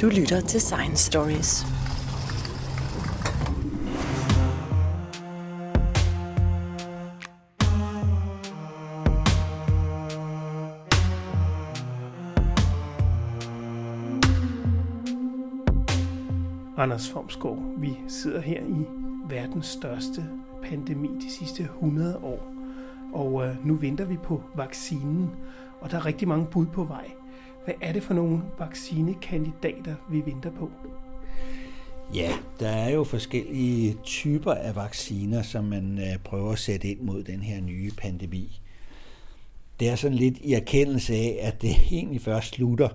Du lytter til Science Stories. Anders Fomsgaard, vi sidder her i verdens største pandemi de sidste 100 år, og øh, nu venter vi på vaccinen, og der er rigtig mange bud på vej. Hvad er det for nogle vaccinekandidater, vi venter på? Ja, der er jo forskellige typer af vacciner, som man øh, prøver at sætte ind mod den her nye pandemi. Det er sådan lidt i erkendelse af, at det egentlig først slutter,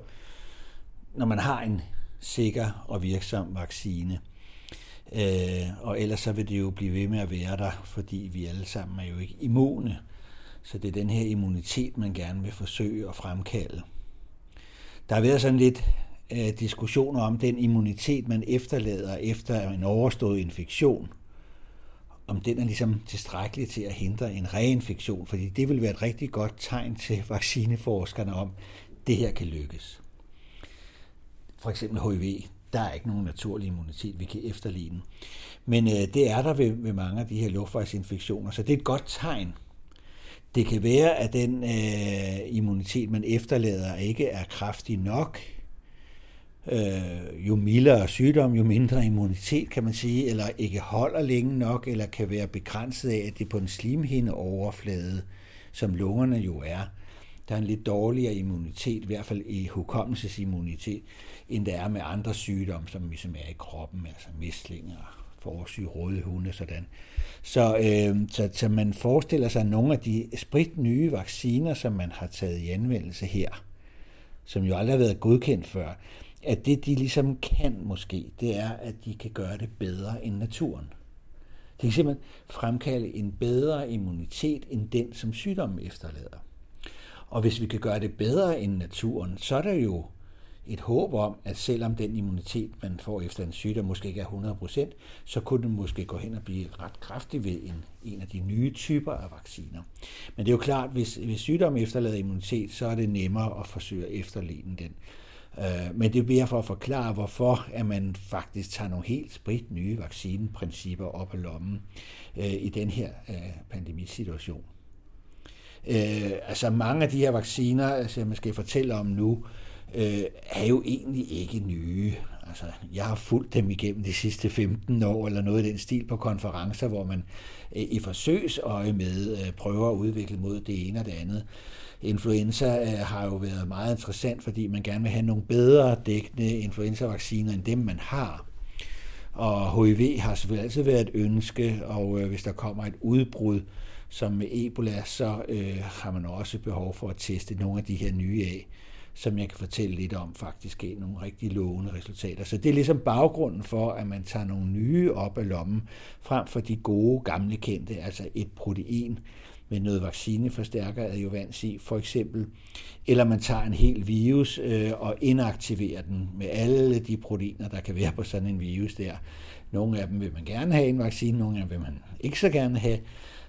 når man har en sikker og virksom vaccine. Øh, og ellers så vil det jo blive ved med at være der, fordi vi alle sammen er jo ikke immune. Så det er den her immunitet, man gerne vil forsøge at fremkalde. Der har været sådan lidt øh, diskussioner om den immunitet, man efterlader efter en overstået infektion. Om den er ligesom tilstrækkelig til at hindre en reinfektion, fordi det vil være et rigtig godt tegn til vaccineforskerne om, at det her kan lykkes. For eksempel HIV, der er ikke nogen naturlig immunitet, vi kan efterligne. Men øh, det er der ved, ved mange af de her luftvejsinfektioner, så det er et godt tegn. Det kan være, at den øh, immunitet, man efterlader, ikke er kraftig nok. Øh, jo mildere sygdom, jo mindre immunitet, kan man sige, eller ikke holder længe nok, eller kan være begrænset af, at det er på en slimhindeoverflade, som lungerne jo er. Der er en lidt dårligere immunitet, i hvert fald i hukommelsesimmunitet, end der er med andre sygdomme, som ligesom er i kroppen, altså mæslinger, forsyge, røde hunde, sådan. Så, øh, så, så man forestiller sig, nogle af de sprit nye vacciner, som man har taget i anvendelse her, som jo aldrig har været godkendt før, at det, de ligesom kan måske, det er, at de kan gøre det bedre end naturen. De kan simpelthen fremkalde en bedre immunitet end den, som sygdommen efterlader. Og hvis vi kan gøre det bedre end naturen, så er der jo et håb om, at selvom den immunitet, man får efter en sygdom, måske ikke er 100%, så kunne den måske gå hen og blive ret kraftig ved en, en af de nye typer af vacciner. Men det er jo klart, hvis, hvis sygdommen efterlader immunitet, så er det nemmere at forsøge at efterligne den. Øh, men det bliver for at forklare, hvorfor at man faktisk tager nogle helt sprit nye vaccineprincipper op af lommen øh, i den her øh, pandemisituation. Øh, altså mange af de her vacciner, som jeg skal fortælle om nu, øh, er jo egentlig ikke nye. Altså, jeg har fulgt dem igennem de sidste 15 år, eller noget i den stil på konferencer, hvor man øh, i forsøgsøje med øh, prøver at udvikle mod det ene og det andet. Influenza øh, har jo været meget interessant, fordi man gerne vil have nogle bedre dækkende influenzavacciner end dem, man har. Og HIV har selvfølgelig altid været et ønske, og øh, hvis der kommer et udbrud som med Ebola, så øh, har man også behov for at teste nogle af de her nye af som jeg kan fortælle lidt om, faktisk gav nogle rigtig lovende resultater. Så det er ligesom baggrunden for, at man tager nogle nye op af lommen, frem for de gode, gamle kendte, altså et protein med noget vaccineforstærker adjuvansi for eksempel, eller man tager en hel virus øh, og inaktiverer den med alle de proteiner, der kan være på sådan en virus der. Nogle af dem vil man gerne have en vaccine, nogle af dem vil man ikke så gerne have,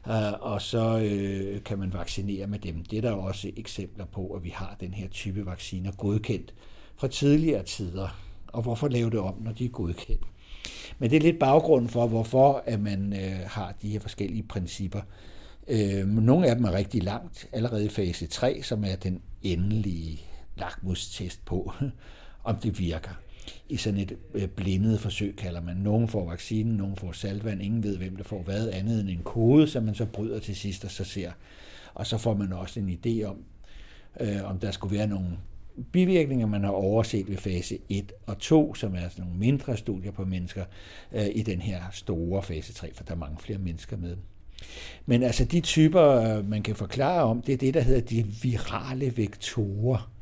Øh, og så øh, kan man vaccinere med dem. Det er der også eksempler på, at vi har den her type vacciner godkendt fra tidligere tider. Og hvorfor lave det om, når de er godkendt? Men det er lidt baggrunden for, hvorfor at man øh, har de her forskellige principper. Øh, nogle af dem er rigtig langt, allerede i fase 3, som er den endelige lakmustest på, om det virker i sådan et øh, blindet forsøg, kalder man. Nogen får vaccinen, nogen får saltvand, ingen ved, hvem der får hvad, andet end en kode, som man så bryder til sidst og så ser. Og så får man også en idé om, øh, om der skulle være nogle bivirkninger, man har overset ved fase 1 og 2, som er sådan nogle mindre studier på mennesker, øh, i den her store fase 3, for der er mange flere mennesker med. Men altså de typer, øh, man kan forklare om, det er det, der hedder de virale vektorer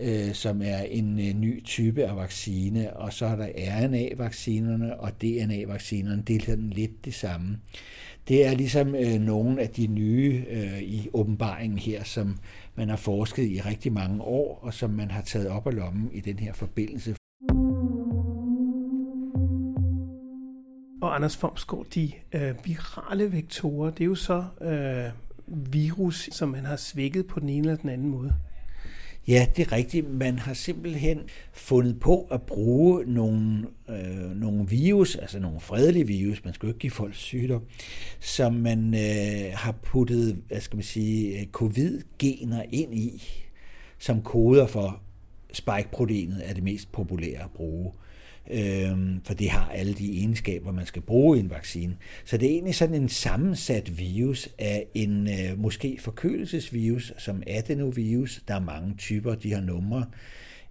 øh, som er en øh, ny type af vaccine, og så er der RNA-vaccinerne og DNA-vaccinerne, det er sådan lidt det samme. Det er ligesom øh, nogle af de nye øh, i åbenbaringen her, som man har forsket i rigtig mange år, og som man har taget op af lommen i den her forbindelse. Og Anders Fomsgaard, de øh, virale vektorer, det er jo så øh, virus, som man har svækket på den ene eller den anden måde. Ja, det er rigtigt. Man har simpelthen fundet på at bruge nogle, øh, nogle virus, altså nogle fredelige virus, man skal jo ikke give folk sygdom, som man øh, har puttet, hvad skal man sige, øh, covid-gener ind i, som koder for spike-proteinet er det mest populære at bruge øh, for det har alle de egenskaber, man skal bruge i en vaccine. Så det er egentlig sådan en sammensat virus af en øh, måske forkølelsesvirus, som adenovirus. Der er mange typer, de har numre.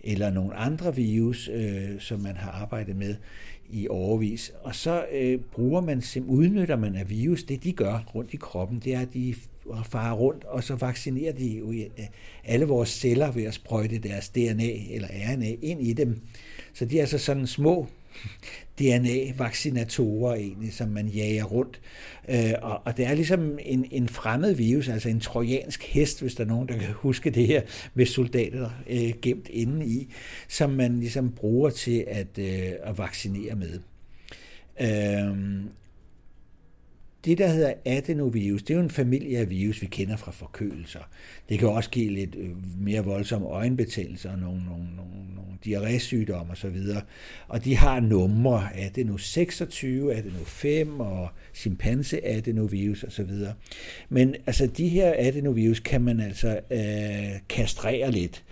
Eller nogle andre virus, øh, som man har arbejdet med i overvis. Og så øh, bruger man, udnytter man af virus, det de gør rundt i kroppen, det er, at de farer rundt, og så vaccinerer de jo øh, alle vores celler ved at sprøjte deres DNA eller RNA ind i dem. Så de er altså sådan små DNA-vaccinatorer egentlig, som man jager rundt. Øh, og, og det er ligesom en, en fremmed virus, altså en trojansk hest, hvis der er nogen, der kan huske det her, med soldater øh, gemt inde i, som man ligesom bruger til at, øh, at vaccinere med. Øh, det, der hedder adenovirus, det er jo en familie af virus, vi kender fra forkølelser. Det kan også give lidt øh, mere voldsomme øjenbetændelser, nogle, nogle, nogle, nogle diarrésygdomme osv. Og de har numre, adeno 26, adeno 5 og chimpanse adenovirus osv. Men altså de her adenovirus kan man altså øh, kastrere lidt.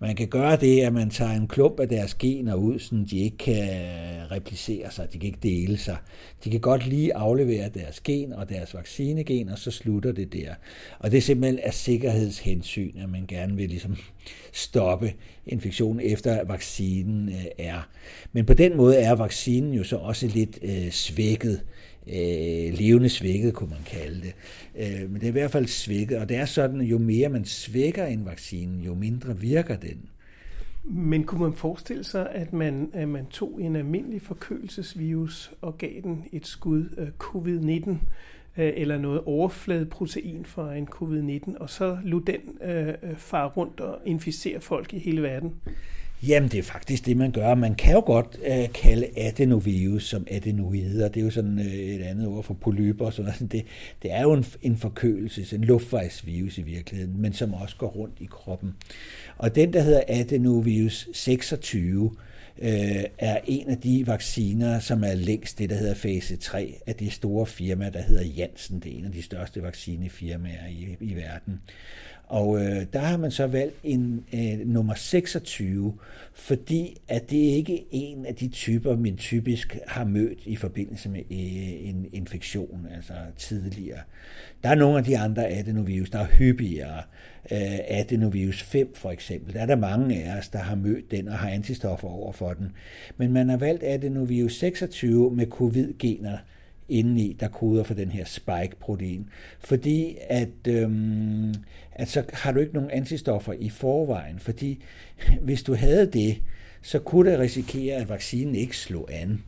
Man kan gøre det, at man tager en klump af deres gener ud, så de ikke kan replicere sig, de kan ikke dele sig. De kan godt lige aflevere deres gen og deres vaccinegen, og så slutter det der. Og det er simpelthen af sikkerhedshensyn, at man gerne vil ligesom stoppe infektionen efter at vaccinen øh, er. Men på den måde er vaccinen jo så også lidt øh, svækket øh, levende svækket, kunne man kalde det. Øh, men det er i hvert fald svækket, og det er sådan, jo mere man svækker en vaccine, jo mindre virker den. Men kunne man forestille sig, at man, at man tog en almindelig forkølelsesvirus og gav den et skud øh, af covid-19, øh, eller noget overfladeprotein fra en covid-19, og så lod den øh, øh, fare rundt og inficere folk i hele verden? Jamen, det er faktisk det, man gør. Man kan jo godt øh, kalde adenovirus som adenoider. Det er jo sådan øh, et andet ord for polyper. Sådan noget. Det, det er jo en, en forkølelse, en luftvejsvirus i virkeligheden, men som også går rundt i kroppen. Og den, der hedder adenovirus 26, øh, er en af de vacciner, som er længst det, der hedder fase 3 af de store firmaer, der hedder Janssen. Det er en af de største vaccinefirmaer i, i verden. Og øh, der har man så valgt en øh, nummer 26, fordi at det ikke er en af de typer, man typisk har mødt i forbindelse med øh, en infektion, altså tidligere. Der er nogle af de andre adenovirus, der er hyppigere. Øh, adenovirus 5 for eksempel, der er der mange af os, der har mødt den og har antistoffer over for den. Men man har valgt adenovirus 26 med covid-gener, indeni, der koder for den her spike-protein. Fordi at, øhm, at så har du ikke nogen antistoffer i forvejen, fordi hvis du havde det, så kunne det risikere, at vaccinen ikke slog an.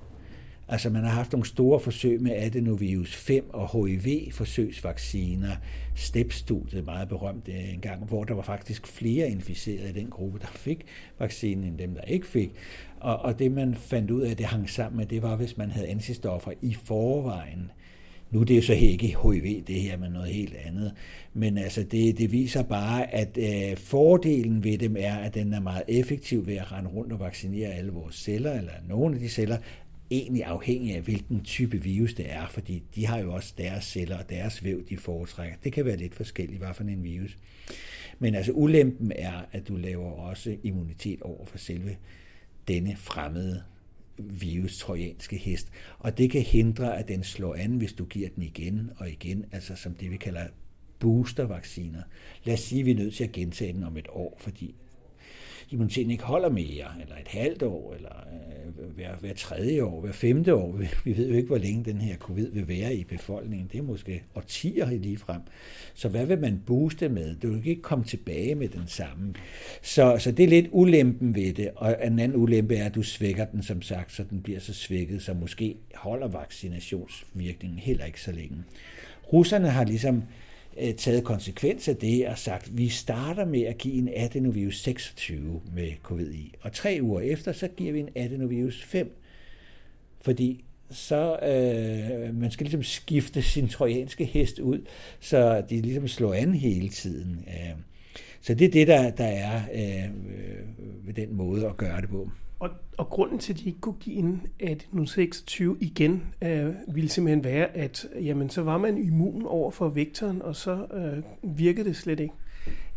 Altså man har haft nogle store forsøg med adenovirus 5 og HIV-forsøgsvacciner. STEP-studiet meget berømt øh, en gang, hvor der var faktisk flere inficerede i den gruppe, der fik vaccinen, end dem, der ikke fik. Og, og det man fandt ud af, det hang sammen med, det var, hvis man havde antistoffer i forvejen. Nu er det jo så ikke HIV, det her, men noget helt andet. Men altså, det, det viser bare, at øh, fordelen ved dem er, at den er meget effektiv ved at rende rundt og vaccinere alle vores celler, eller nogle af de celler, egentlig afhængig af, hvilken type virus det er, fordi de har jo også deres celler og deres væv, de foretrækker. Det kan være lidt forskelligt, hvad for en virus. Men altså ulempen er, at du laver også immunitet over for selve denne fremmede virus, trojanske hest. Og det kan hindre, at den slår an, hvis du giver den igen og igen, altså som det vi kalder boostervacciner. Lad os sige, at vi er nødt til at gentage den om et år, fordi immuniteten ikke holder mere, eller et halvt år, eller øh, hver, hver tredje år, hver femte år. Vi, vi ved jo ikke, hvor længe den her covid vil være i befolkningen. Det er måske årtier lige frem. Så hvad vil man booste med? Du vil ikke komme tilbage med den samme. Så, så det er lidt ulempen ved det, og en anden ulempe er, at du svækker den, som sagt, så den bliver så svækket, så måske holder vaccinationsvirkningen heller ikke så længe. Russerne har ligesom Øh, taget konsekvens af det og sagt, at vi starter med at give en adenovirus 26 med covid i, og tre uger efter, så giver vi en adenovirus 5, fordi så øh, man skal ligesom skifte sin trojanske hest ud, så de ligesom slår an hele tiden. Øh, så det er det, der, der er øh, øh ved den måde at gøre det på. Og, og grunden til, at de ikke kunne give en 1826 igen, øh, ville simpelthen være, at jamen, så var man immun over for vektoren, og så øh, virkede det slet ikke.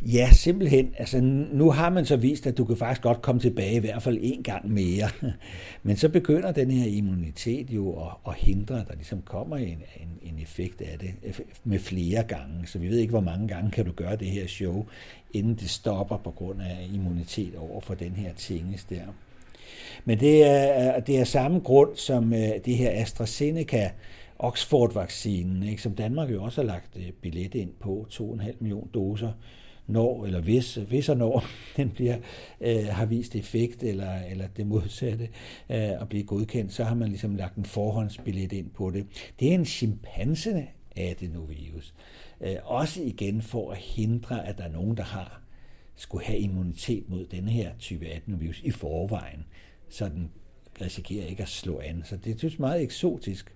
Ja, simpelthen. Altså, nu har man så vist, at du kan faktisk godt komme tilbage i hvert fald en gang mere. Men så begynder den her immunitet jo at, at hindre, at der ligesom kommer en, en, en effekt af det øh, med flere gange. Så vi ved ikke, hvor mange gange kan du gøre det her show, inden det stopper på grund af immunitet over for den her tinges der. Men det er, det er samme grund som øh, det her AstraZeneca Oxford-vaccinen, ikke, som Danmark jo også har lagt øh, billet ind på, 2,5 million doser, når, eller hvis, hvis og når den bliver, øh, har vist effekt, eller, eller det modsatte, øh, at blive godkendt, så har man ligesom lagt en forhåndsbillet ind på det. Det er en chimpanse adenovirus. Øh, også igen for at hindre, at der er nogen, der har skulle have immunitet mod den her type adenovirus i forvejen, så den risikerer ikke at slå an. Så det synes meget eksotisk.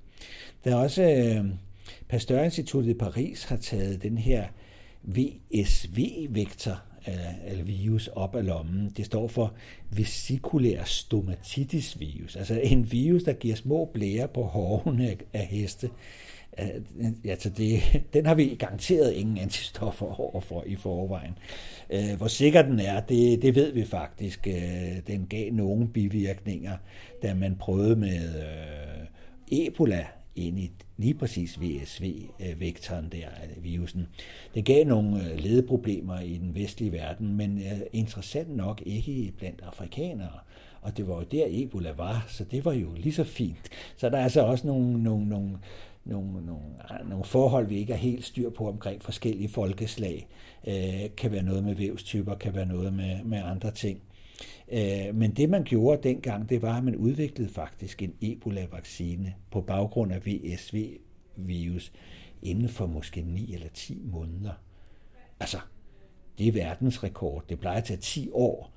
Der er også øh, Pasteur-instituttet i Paris har taget den her VSV-vektor øh, eller virus op af lommen. Det står for vesikulær stomatitis virus, altså en virus, der giver små blære på hårene af heste. Altså det, den har vi garanteret ingen antistoffer overfor i forvejen. Øh, hvor sikker den er, det, det ved vi faktisk. Øh, den gav nogle bivirkninger, da man prøvede med øh, Ebola ind i lige præcis VSV-vektoren der, virusen. Det gav nogle ledeproblemer i den vestlige verden, men interessant nok ikke blandt afrikanere. Og det var jo der Ebola var, så det var jo lige så fint. Så der er altså også nogle, nogle, nogle nogle, nogle, nogle forhold, vi ikke er helt styr på omkring forskellige folkeslag. Øh, kan være noget med vævstyper, kan være noget med, med andre ting. Øh, men det man gjorde dengang, det var, at man udviklede faktisk en Ebola-vaccine på baggrund af VSV-virus inden for måske 9 eller 10 måneder. Altså, det er verdensrekord. Det plejer at tage 10 år.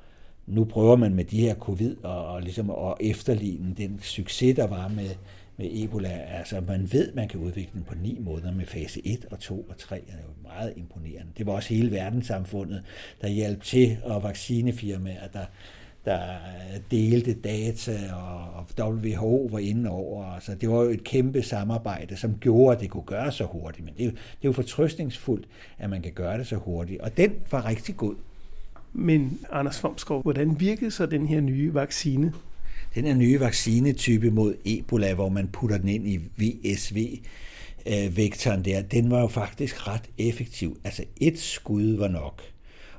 Nu prøver man med de her covid og, og ligesom at efterligne den succes, der var med, med Ebola. Altså, man ved, man kan udvikle den på ni måneder med fase 1 og 2 og 3. Det er jo meget imponerende. Det var også hele verdenssamfundet, der hjalp til, og vaccinefirmaer, der, der delte data, og WHO var inde over. Altså, det var jo et kæmpe samarbejde, som gjorde, at det kunne gøre så hurtigt. Men det er jo, det er jo fortrøstningsfuldt, at man kan gøre det så hurtigt. Og den var rigtig god. Men Anders Fomsgaard, hvordan virkede så den her nye vaccine? Den her nye vaccinetype mod Ebola, hvor man putter den ind i VSV, vektoren der, den var jo faktisk ret effektiv. Altså et skud var nok.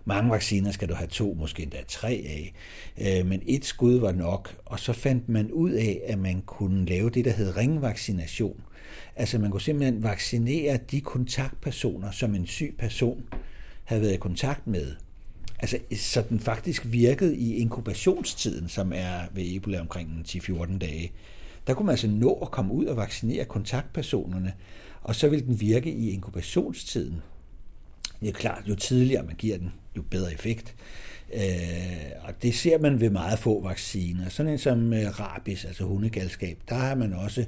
Mange vacciner skal du have to, måske endda tre af, øh, men et skud var nok, og så fandt man ud af, at man kunne lave det, der hed ringvaccination. Altså man kunne simpelthen vaccinere de kontaktpersoner, som en syg person havde været i kontakt med. Altså, så den faktisk virkede i inkubationstiden, som er ved Ebola omkring 10-14 dage. Der kunne man altså nå at komme ud og vaccinere kontaktpersonerne, og så vil den virke i inkubationstiden. Det er klart, jo tidligere man giver den, jo bedre effekt. Øh, og det ser man ved meget få vacciner. Sådan en som øh, rabies, altså hundegalskab, der har man også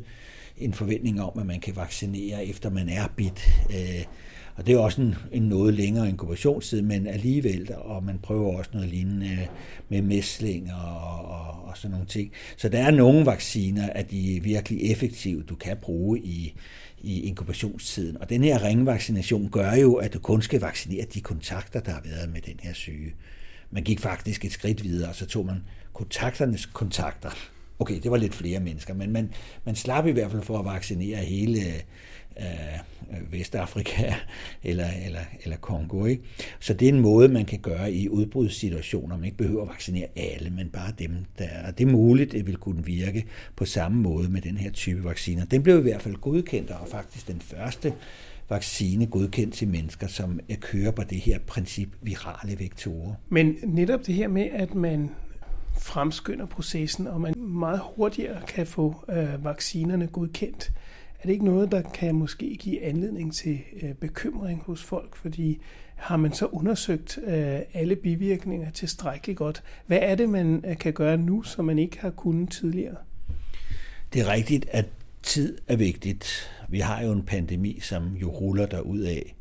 en forventning om, at man kan vaccinere, efter man er bit. Øh, og det er også en, en noget længere inkubationstid, men alligevel, og man prøver også noget lignende med mæslinger og, og, og sådan nogle ting. Så der er nogle vacciner, at de er virkelig effektive, du kan bruge i, i inkubationstiden. Og den her ringvaccination gør jo, at du kun skal vaccinere de kontakter, der har været med den her syge. Man gik faktisk et skridt videre, og så tog man kontakternes kontakter. Okay, det var lidt flere mennesker, men man, man slap i hvert fald for at vaccinere hele øh, Vestafrika eller, eller, eller Kongo. Ikke? Så det er en måde, man kan gøre i udbrudssituationer. Man ikke behøver at vaccinere alle, men bare dem, der er. Det er muligt, det vil kunne virke på samme måde med den her type vacciner. Den blev i hvert fald godkendt, og faktisk den første vaccine godkendt til mennesker, som kører på det her princip virale vektorer. Men netop det her med, at man fremskynder processen, og man meget hurtigere kan få øh, vaccinerne godkendt. Er det ikke noget, der kan måske give anledning til øh, bekymring hos folk? Fordi har man så undersøgt øh, alle bivirkninger tilstrækkeligt godt? Hvad er det, man øh, kan gøre nu, som man ikke har kunnet tidligere? Det er rigtigt, at tid er vigtigt. Vi har jo en pandemi, som jo ruller der ud af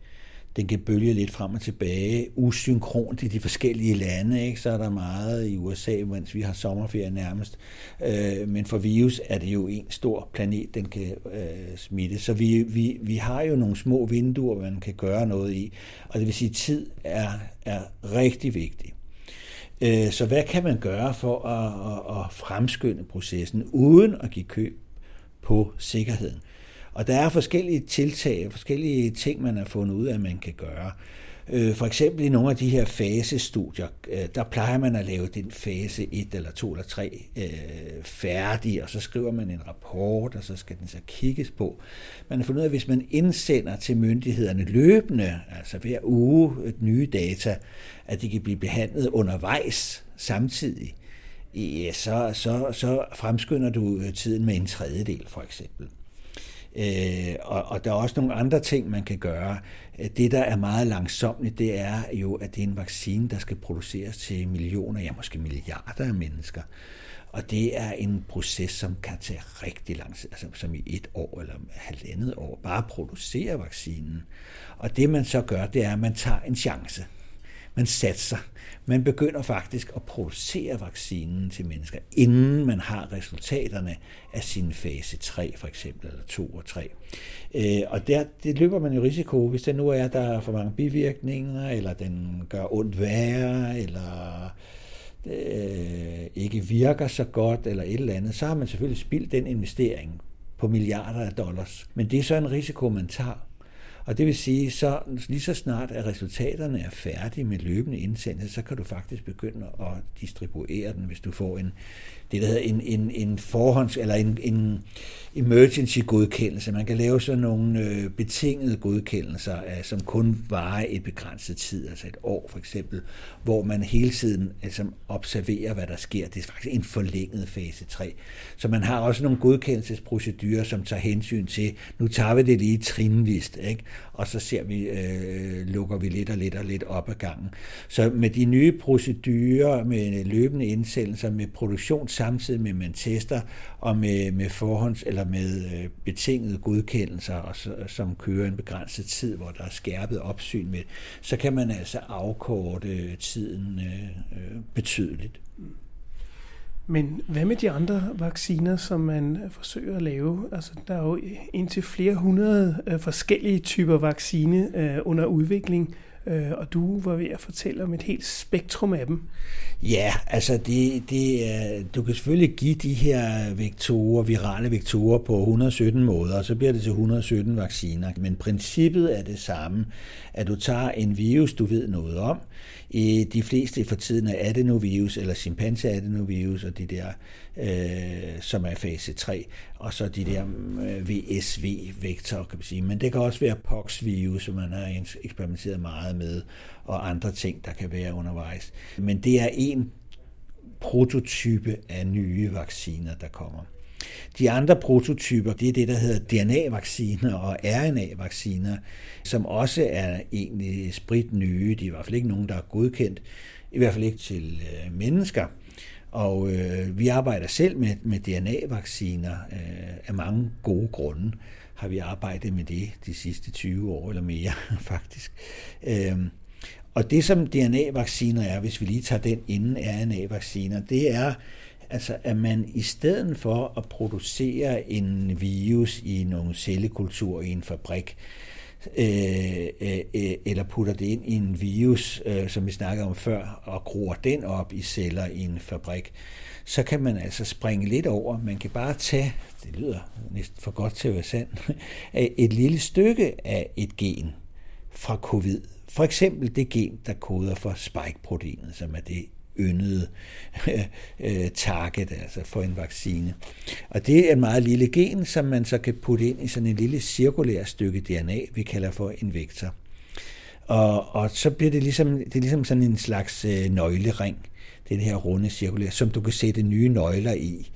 den kan bølge lidt frem og tilbage, usynkront i de forskellige lande. Ikke? Så er der meget i USA, mens vi har sommerferie nærmest. Øh, men for virus er det jo en stor planet, den kan øh, smitte. Så vi, vi, vi har jo nogle små vinduer, man kan gøre noget i. Og det vil sige, at tid er, er rigtig vigtigt. Øh, så hvad kan man gøre for at, at, at fremskynde processen, uden at give køb på sikkerheden? Og der er forskellige tiltag, forskellige ting, man har fundet ud af, at man kan gøre. Øh, for eksempel i nogle af de her fasestudier, øh, der plejer man at lave den fase 1 eller 2 eller 3 øh, færdig, og så skriver man en rapport, og så skal den så kigges på. Man har fundet ud af, at hvis man indsender til myndighederne løbende, altså hver uge et nye data, at de kan blive behandlet undervejs samtidig, ja, så, så, så fremskynder du tiden med en tredjedel for eksempel. Øh, og, og der er også nogle andre ting, man kan gøre. Det, der er meget langsomt, det er jo, at det er en vaccine, der skal produceres til millioner, ja måske milliarder af mennesker. Og det er en proces, som kan tage rigtig lang tid, altså som i et år eller halvandet år, bare producere vaccinen. Og det man så gør, det er, at man tager en chance. Man satser. Man begynder faktisk at producere vaccinen til mennesker, inden man har resultaterne af sin fase 3 for eksempel, eller 2 og 3. Øh, og der, det løber man jo risiko, hvis der nu er, der er for mange bivirkninger, eller den gør ondt værre, eller øh, ikke virker så godt, eller et eller andet, så har man selvfølgelig spildt den investering på milliarder af dollars. Men det er så en risiko, man tager. Og det vil sige, så lige så snart at resultaterne er færdige med løbende indsendelse, så kan du faktisk begynde at distribuere den, hvis du får en, det, der hedder en, en, en forhånds- eller en, en emergency-godkendelse. Man kan lave sådan nogle øh, betingede godkendelser, øh, som kun varer et begrænset tid, altså et år for eksempel, hvor man hele tiden altså, observerer, hvad der sker. Det er faktisk en forlænget fase 3. Så man har også nogle godkendelsesprocedurer, som tager hensyn til, nu tager vi det lige trinvist, ikke? Og så ser vi, øh, lukker vi lidt og lidt og lidt op ad gangen. Så med de nye procedurer, med løbende indsættelser, med produktion samtidig med, man tester, og med, med forhånds- eller med øh, betingede godkendelser, og så, som kører en begrænset tid, hvor der er skærpet opsyn med, så kan man altså afkorte tiden øh, øh, betydeligt. Men hvad med de andre vacciner, som man forsøger at lave? Altså, der er jo indtil flere hundrede øh, forskellige typer vaccine øh, under udvikling, øh, og du var ved at fortælle om et helt spektrum af dem. Ja, altså det, det du kan selvfølgelig give de her vektorer, virale vektorer på 117 måder, og så bliver det til 117 vacciner. Men princippet er det samme, at du tager en virus, du ved noget om, i de fleste for tiden er adenovirus eller chimpanse adenovirus og de der, øh, som er fase 3, og så de der øh, VSV-vektorer, kan man sige. Men det kan også være poxvirus, som man har eksperimenteret meget med, og andre ting, der kan være undervejs. Men det er en prototype af nye vacciner, der kommer. De andre prototyper, det er det, der hedder DNA-vacciner og RNA-vacciner, som også er egentlig sprit nye. De er i hvert fald ikke nogen, der er godkendt, i hvert fald ikke til øh, mennesker. Og øh, vi arbejder selv med, med DNA-vacciner øh, af mange gode grunde har vi arbejdet med det de sidste 20 år eller mere faktisk. Øhm, og det som DNA-vacciner er, hvis vi lige tager den inden RNA-vacciner, det er, Altså at man i stedet for at producere en virus i nogle cellekultur i en fabrik, øh, øh, eller putter det ind i en virus, øh, som vi snakkede om før, og gror den op i celler i en fabrik, så kan man altså springe lidt over. Man kan bare tage, det lyder næsten for godt til at være sandt, et lille stykke af et gen fra covid. For eksempel det gen, der koder for spike-proteinet, som er det yndede øh, target, altså for en vaccine. Og det er en meget lille gen, som man så kan putte ind i sådan en lille cirkulær stykke DNA, vi kalder for en vektor. Og, og så bliver det ligesom, det er ligesom sådan en slags øh, nøglering, den her runde cirkulær, som du kan sætte nye nøgler i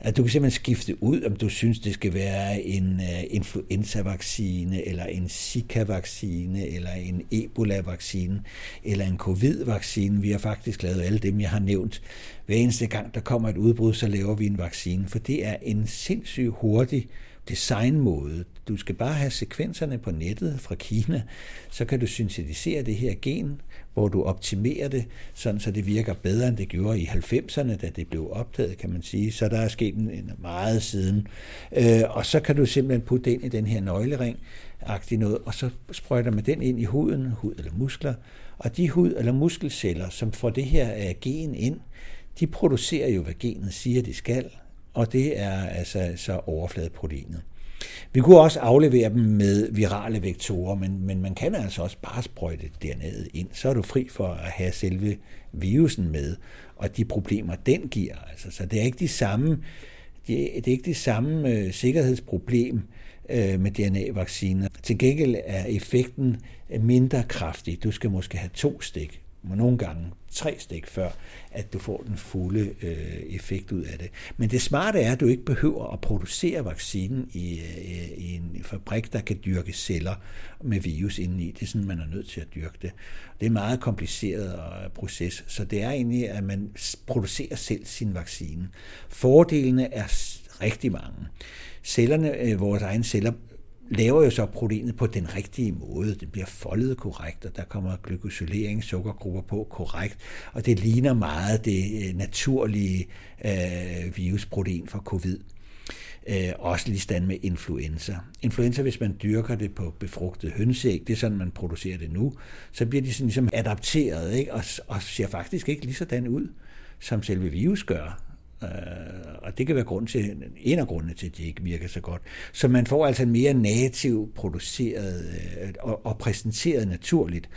at du kan simpelthen skifte ud, om du synes, det skal være en uh, influenza-vaccine, eller en Zika-vaccine, eller en Ebola-vaccine, eller en covid-vaccine. Vi har faktisk lavet alle dem, jeg har nævnt. Hver eneste gang, der kommer et udbrud, så laver vi en vaccine, for det er en sindssygt hurtig designmåde. Du skal bare have sekvenserne på nettet fra Kina, så kan du syntetisere det her gen, hvor du optimerer det, sådan så det virker bedre, end det gjorde i 90'erne, da det blev opdaget, kan man sige. Så der er sket en meget siden. Øh, og så kan du simpelthen putte det ind i den her nøglering, noget, og så sprøjter man den ind i huden, hud eller muskler, og de hud- eller muskelceller, som får det her gen ind, de producerer jo, hvad genet siger, de skal, og det er altså så overfladeproteinet. Vi kunne også aflevere dem med virale vektorer, men, men man kan altså også bare sprøjte dernede ind. Så er du fri for at have selve virusen med, og de problemer, den giver. Altså, så det er ikke de samme, det er, det er ikke det samme øh, sikkerhedsproblem øh, med DNA-vacciner. Til gengæld er effekten mindre kraftig. Du skal måske have to stik nogle gange tre stik før, at du får den fulde øh, effekt ud af det. Men det smarte er, at du ikke behøver at producere vaccinen i, øh, i en fabrik, der kan dyrke celler med virus indeni. Det er sådan, man er nødt til at dyrke det. Det er en meget kompliceret øh, proces, så det er egentlig, at man producerer selv sin vaccine. Fordelene er rigtig mange. Cellerne, øh, vores egne celler, laver jo så proteinet på den rigtige måde. Det bliver foldet korrekt, og der kommer glykosylering, sukkergrupper på korrekt, og det ligner meget det øh, naturlige øh, virusprotein fra covid. Øh, også lige stand med influenza. Influenza, hvis man dyrker det på befrugtet hønseæg, det er sådan, man producerer det nu, så bliver de sådan ligesom adapteret, ikke? Og, og ser faktisk ikke lige sådan ud, som selve virus gør. Øh, og det kan være grund til, en af grundene til, at de ikke virker så godt. Så man får altså en mere nativ produceret øh, og, og præsenteret naturligt.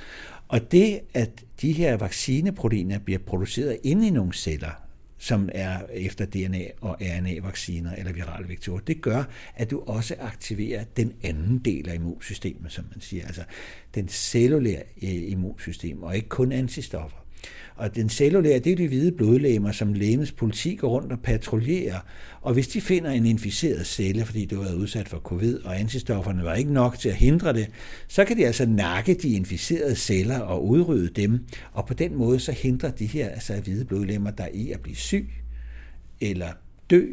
Og det, at de her vaccineproteiner bliver produceret inde i nogle celler, som er efter DNA- og RNA-vacciner eller virale vektorer, det gør, at du også aktiverer den anden del af immunsystemet, som man siger, altså den cellulære øh, immunsystem, og ikke kun antistoffer. Og den cellulære, det er de hvide blodlægmer, som lægemets politi går rundt og patruljerer. Og hvis de finder en inficeret celle, fordi det var udsat for covid, og antistofferne var ikke nok til at hindre det, så kan de altså nakke de inficerede celler og udrydde dem. Og på den måde så hindrer de her altså hvide blodlægemer der i at blive syg eller dø.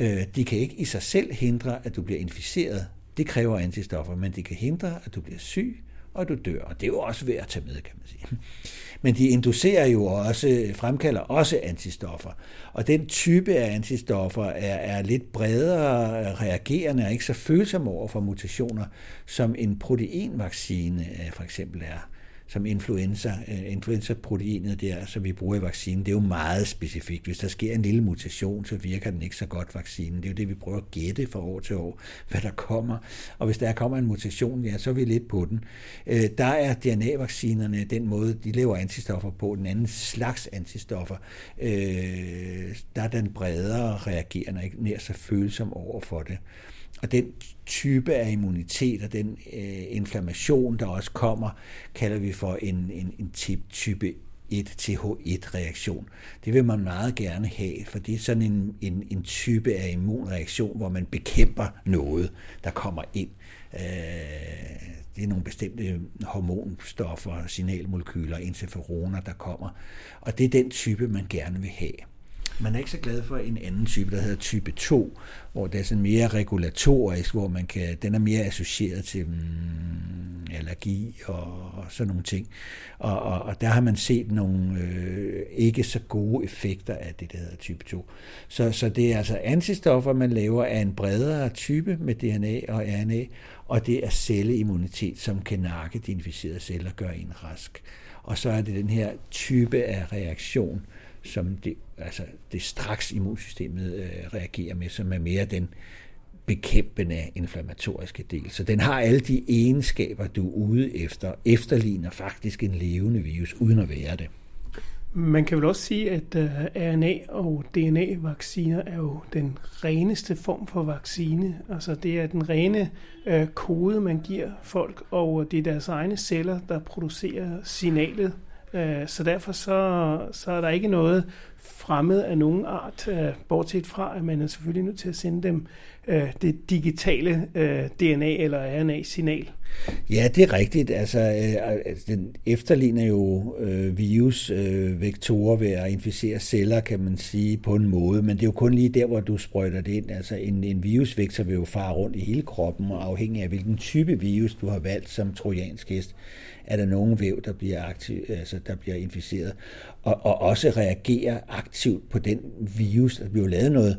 Øh, de kan ikke i sig selv hindre, at du bliver inficeret. Det kræver antistoffer, men de kan hindre, at du bliver syg, og du dør. Og det er jo også værd at tage med, kan man sige. Men de inducerer jo også, fremkalder også antistoffer. Og den type af antistoffer er, er lidt bredere reagerende og ikke så følsomme over for mutationer, som en proteinvaccine øh, for eksempel er som influenza, øh, influenza-proteinet der, som vi bruger i vaccinen, det er jo meget specifikt. Hvis der sker en lille mutation, så virker den ikke så godt, vaccinen. Det er jo det, vi prøver at gætte fra år til år, hvad der kommer. Og hvis der kommer en mutation, ja, så er vi lidt på den. Øh, der er DNA-vaccinerne den måde, de laver antistoffer på, den anden slags antistoffer. Øh, der er den bredere reagerende, ikke nær så følsom over for det. Og den type af immunitet og den øh, inflammation, der også kommer, kalder vi for en, en, en type 1 TH1-reaktion. Det vil man meget gerne have, for det er sådan en, en, en type af immunreaktion, hvor man bekæmper noget, der kommer ind. Øh, det er nogle bestemte hormonstoffer, signalmolekyler, interferoner, der kommer. Og det er den type, man gerne vil have. Man er ikke så glad for en anden type, der hedder type 2, hvor det er sådan mere regulatorisk, hvor man kan, den er mere associeret til mm, allergi og, og sådan nogle ting. Og, og, og der har man set nogle øh, ikke så gode effekter af det, der hedder type 2. Så, så det er altså antistoffer, man laver af en bredere type med DNA og RNA, og det er celleimmunitet, som kan nakke de inficerede celler og gøre en rask. Og så er det den her type af reaktion, som det, altså det straks immunsystemet øh, reagerer med, som er mere den bekæmpende inflammatoriske del. Så den har alle de egenskaber, du er ude efter, efterligner faktisk en levende virus, uden at være det. Man kan vel også sige, at øh, uh, RNA- og DNA-vacciner er jo den reneste form for vaccine. Altså det er den rene uh, kode, man giver folk, og det er deres egne celler, der producerer signalet Øh, så derfor så, så er der ikke noget fremmed af nogen art, øh, bortset fra, at man er selvfølgelig nødt til at sende dem øh, det digitale øh, DNA- eller RNA-signal. Ja, det er rigtigt. Altså, øh, altså, den efterligner jo øh, virusvektorer øh, ved at inficere celler, kan man sige, på en måde, men det er jo kun lige der, hvor du sprøjter det ind. Altså, en, en virusvektor vil jo fare rundt i hele kroppen, og afhængig af hvilken type virus du har valgt som trojansk hest, er der nogen væv, der bliver, aktiv, altså, der bliver inficeret, og, og også reagerer aktivt på den virus. Der bliver lavet noget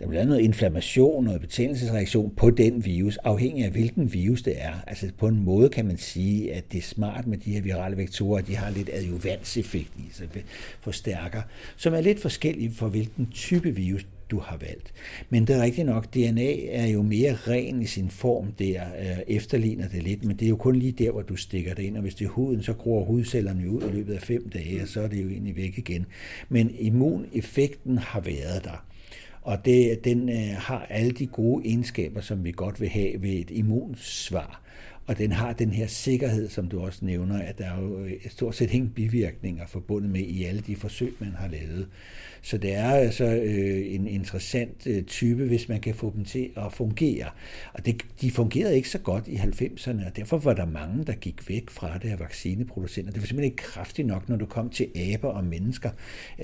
der bliver noget inflammation, noget betændelsesreaktion på den virus, afhængig af hvilken virus det er. Altså på en måde kan man sige, at det er smart med de her virale vektorer, de har lidt adjuvanseffekt i sig, forstærker, som er lidt forskellige for hvilken type virus du har valgt. Men det er rigtigt nok, DNA er jo mere ren i sin form der, øh, efterligner det lidt, men det er jo kun lige der, hvor du stikker det ind, og hvis det er huden, så gror hudcellerne ud i løbet af fem dage, og så er det jo egentlig væk igen. Men immuneffekten har været der. Og det, den øh, har alle de gode egenskaber, som vi godt vil have ved et immunsvar. Og den har den her sikkerhed, som du også nævner, at der er jo øh, stort set ingen bivirkninger forbundet med i alle de forsøg, man har lavet. Så det er altså øh, en interessant øh, type, hvis man kan få dem til at fungere. Og det, de fungerede ikke så godt i 90'erne, og derfor var der mange, der gik væk fra det af vaccineproducenter. Det var simpelthen ikke kraftigt nok, når du kom til aber og mennesker,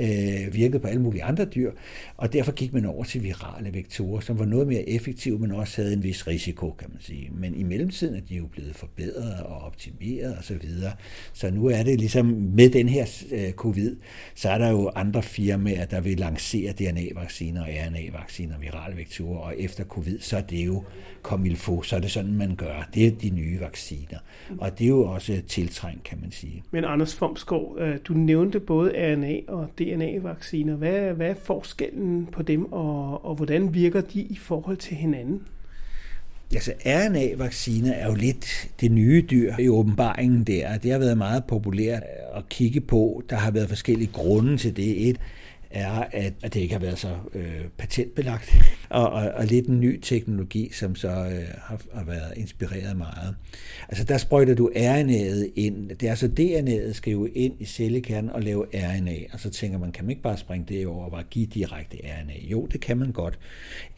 øh, virkede på alle mulige andre dyr, og derfor gik man over til virale vektorer, som var noget mere effektive, men også havde en vis risiko, kan man sige. Men i mellemtiden er de jo blevet forbedret og optimeret osv. Så, så nu er det ligesom med den her øh, covid, så er der jo andre firmaer, der vil lancere DNA-vacciner og RNA-vacciner, virale vektorer, og efter covid, så er det jo få, så er det sådan, man gør. Det er de nye vacciner. Og det er jo også tiltrængt, kan man sige. Men Anders Fomskov, øh, du nævnte både RNA- og DNA-vacciner. Hvad, hvad er forskellen på dem, og, og hvordan virker de i forhold til hinanden? Altså RNA-vacciner er jo lidt det nye dyr i åbenbaringen der. Det har været meget populært at kigge på. Der har været forskellige grunde til det. Et er, at, at det ikke har været så øh, patentbelagt, og, og, og lidt en ny teknologi, som så øh, har, har været inspireret meget. Altså der sprøjter du RNA'et ind. Det er altså DNA'et skal jo ind i cellekernen og lave RNA, og så tænker man, kan man ikke bare springe det over og bare give direkte RNA? Jo, det kan man godt.